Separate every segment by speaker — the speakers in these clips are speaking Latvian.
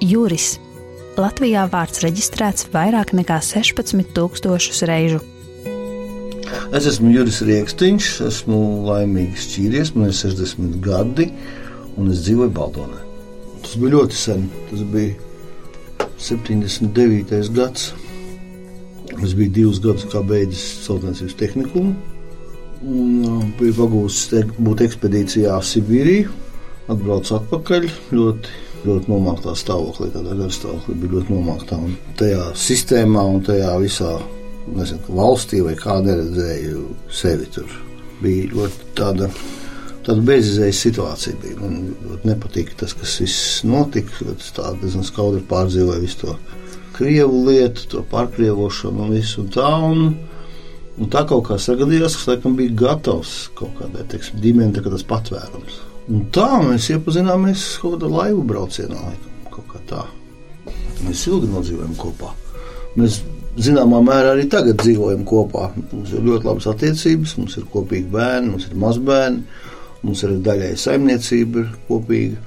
Speaker 1: Juris. Latvijā vārds reģistrēts vairāk nekā 16,000 reižu.
Speaker 2: Es esmu Juris Rieksniņš, esmu laimīgs šķīries, man ir 60 gadi, un es dzīvoju Baldonē. Tas bija ļoti sen, tas bija 79. gads. Es biju divus gadus beidzis celtniecības tehnikumu. Un, uh, biju pagūstis būt ekspedīcijā Sibīrijā. Atbraucu atpakaļ ļoti, ļoti nomāktā stāvoklī, tādā garstāvoklī bija ļoti nomāktā. Un tajā sistēmā un tajā visā nezinu, valstī vai kā neredzēju sevi tur. Bija ļoti tāda, tāda bezizējas situācija. Bija. Man ļoti nepatika tas, kas viss notika. Tas tā diezgan skaudri pārdzīvoja visu to krievu lietu, to pārkrievošanu un visu un tā. Un, Un tā kaut kā sagadījās, ka laikam bija gatavs kaut kādai teiksim, ģimenei, tas patvērums. Un tā mēs iepazināmies kaut kādā laivu braucienā. Laikam, kā tā. Mēs ilgi nodzīvojam kopā. Mēs zināmā mērā arī tagad dzīvojam kopā. Mums ir ļoti labas attiecības, mums ir kopīgi bērni, mums ir mazbērni, mums ir daļai saimniecība ir kopīga.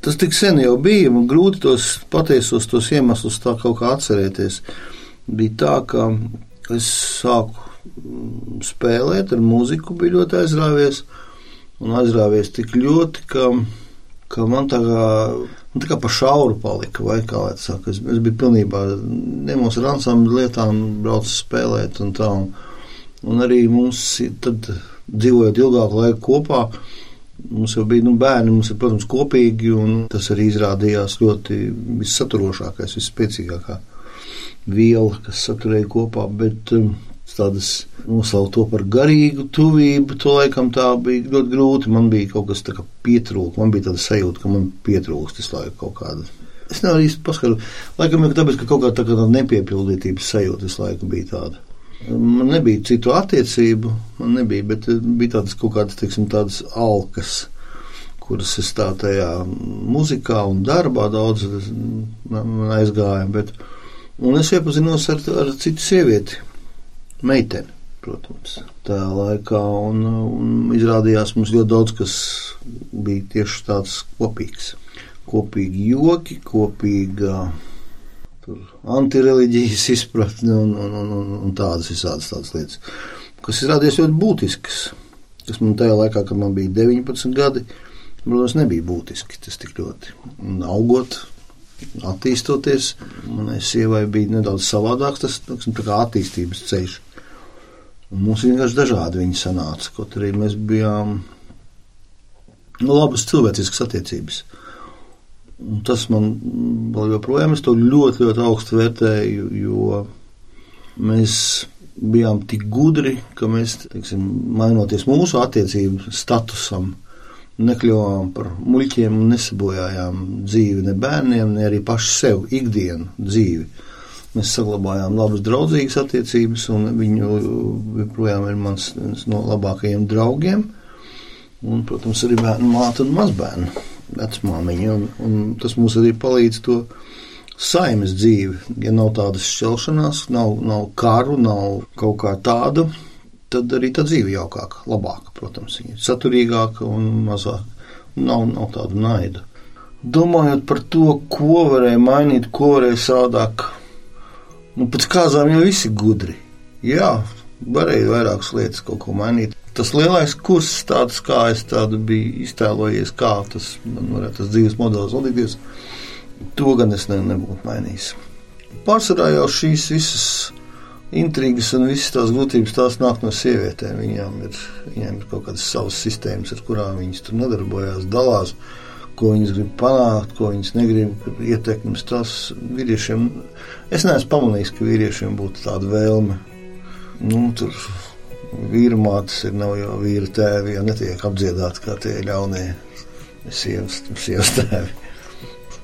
Speaker 2: Tas tik sen jau bija, man grūti tos patiesos tos iemeslus tā kaut kā atcerēties. Bija tā, ka es sāku spēlēt ar mūziku, bija ļoti aizrāvies. Un aizrāvies tik ļoti, ka, ka man tā kā, man tā kā pa šauru palika, vai kā lai saka. Es, es biju pilnībā nemos ar ansambļu lietām, braucu spēlēt un tā. Un, un arī mums tad dzīvojot ilgāku laiku kopā, mums jau bija nu, bērni, mums ir, protams, kopīgi, un tas arī izrādījās ļoti vissaturošākais, visspēcīgākā viela, kas saturēja kopā. Bet, um, tādas nosaukt to par garīgu tuvību, to laikam tā bija ļoti grūti. Man bija kaut kas tāds pietrūkst, man bija tāda sajūta, ka man pietrūkst visu laiku kaut kāda. Es nevaru īsti paskaidrot. Laikam jau tāpēc, ka kaut kā tāda nepiepildītības sajūta visu laiku bija tāda. Man nebija citu attiecību, man nebija, bet bija tādas kaut kādas, teiksim, tādas alkas kuras es tā tajā muzikā un darbā daudz aizgāju. Bet, un es iepazinos ar, ar citu sievieti, meiteni. Protams, tajā laikā un, un izrādījās mums ļoti daudz, kas bija tieši tāds kopīgs. Kopīgi joki, kopīga antireliģijas izpratne un, un, un, un, un tādas visādas tādas lietas, kas izrādījās ļoti būtiskas. Tas man tajā laikā, kad man bija 19 gadi, protams, nebija būtiski tas tik ļoti. Un augot, attīstoties, manai sievai bija nedaudz savādāks tas tiksim, attīstības ceļš. Un mums vienkārši dažādi viņi sanāca, kaut arī mēs bijām nu, labas cilvēciskas attiecības. Un tas man vēl joprojām to ļoti, ļoti augstu vērtēju, jo mēs bijām tik gudri, ka mēs, teiksim, mainoties mūsu attiecību statusam, nekļuvām par muļķiem un nesabojājām dzīvi ne bērniem, ne arī paši sev ikdienu dzīvi. Mēs saglabājām labas, draudzīgas attiecības, un viņu joprojām ir mans viens no labākajiem draugiem. Un, protams, arī bērnu māte un mazbērnu vecmāmiņa. Un, un tas mums arī palīdz to saimes dzīvi. Ja nav tādas šķelšanās, nav, nav karu, nav kaut kā tāda, tad arī tā dzīve jaukāka, labāka, protams, saturīgāka un mazāk. Nav, nav tāda naida. Domājot par to, ko varēja mainīt, ko varēja savādāk Nu, pēc kāzām jau visi gudri. Jā, varēja vairākas lietas kaut ko mainīt. Tas lielais kurs, tāds kā es tādu biju iztēlojies, kā tas man varētu tas dzīves modelis vadīties, to gan es ne, nebūtu mainījis. Pārsvarā jau šīs visas intrigas un visas tās grūtības tās nāk no sievietēm. Viņām ir, viņām ir kaut kādas savas sistēmas, ar kurām viņas tur nodarbojās, dalās ko viņas grib panākt, ko viņas negrib, ietekmes tas vīriešiem. Es neesmu pamanījis, ka vīriešiem būtu tāda vēlme. Nu, tur vīra mātes ir nav jau vīra tēvi, ja netiek apdziedāti kā tie ļaunie sievas, sievas tēvi.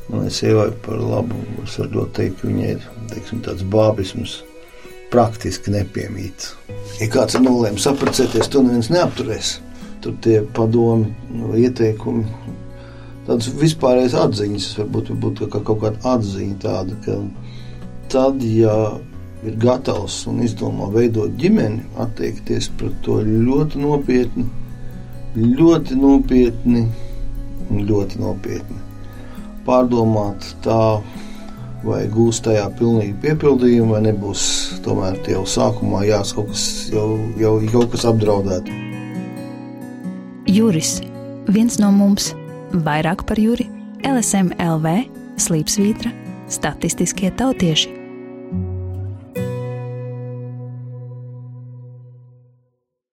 Speaker 2: Man ir sievai par labu, es varu ļoti teikt, ka viņai ir teiksim, tāds bābisms praktiski nepiemīt. Ja kāds ir nolēmis apprecēties, to neviens neapturēs. Tur tie padomi, ieteikumi tādas vispārējas atziņas, varbūt, varbūt kā kaut kāda atziņa tāda, ka tad, ja ir gatavs un izdomā veidot ģimeni, attiekties pret to ļoti nopietni, ļoti nopietni un ļoti nopietni. pārdomāt tā, vai gūs tajā pilnīgi piepildījumu, vai nebūs tomēr jau sākumā jās kaut kas, jau, jau kaut kas apdraudēt.
Speaker 1: Juris, viens no mums, vairāk par Juri, LSM LV, Slīpsvītra, statistiskie tautieši.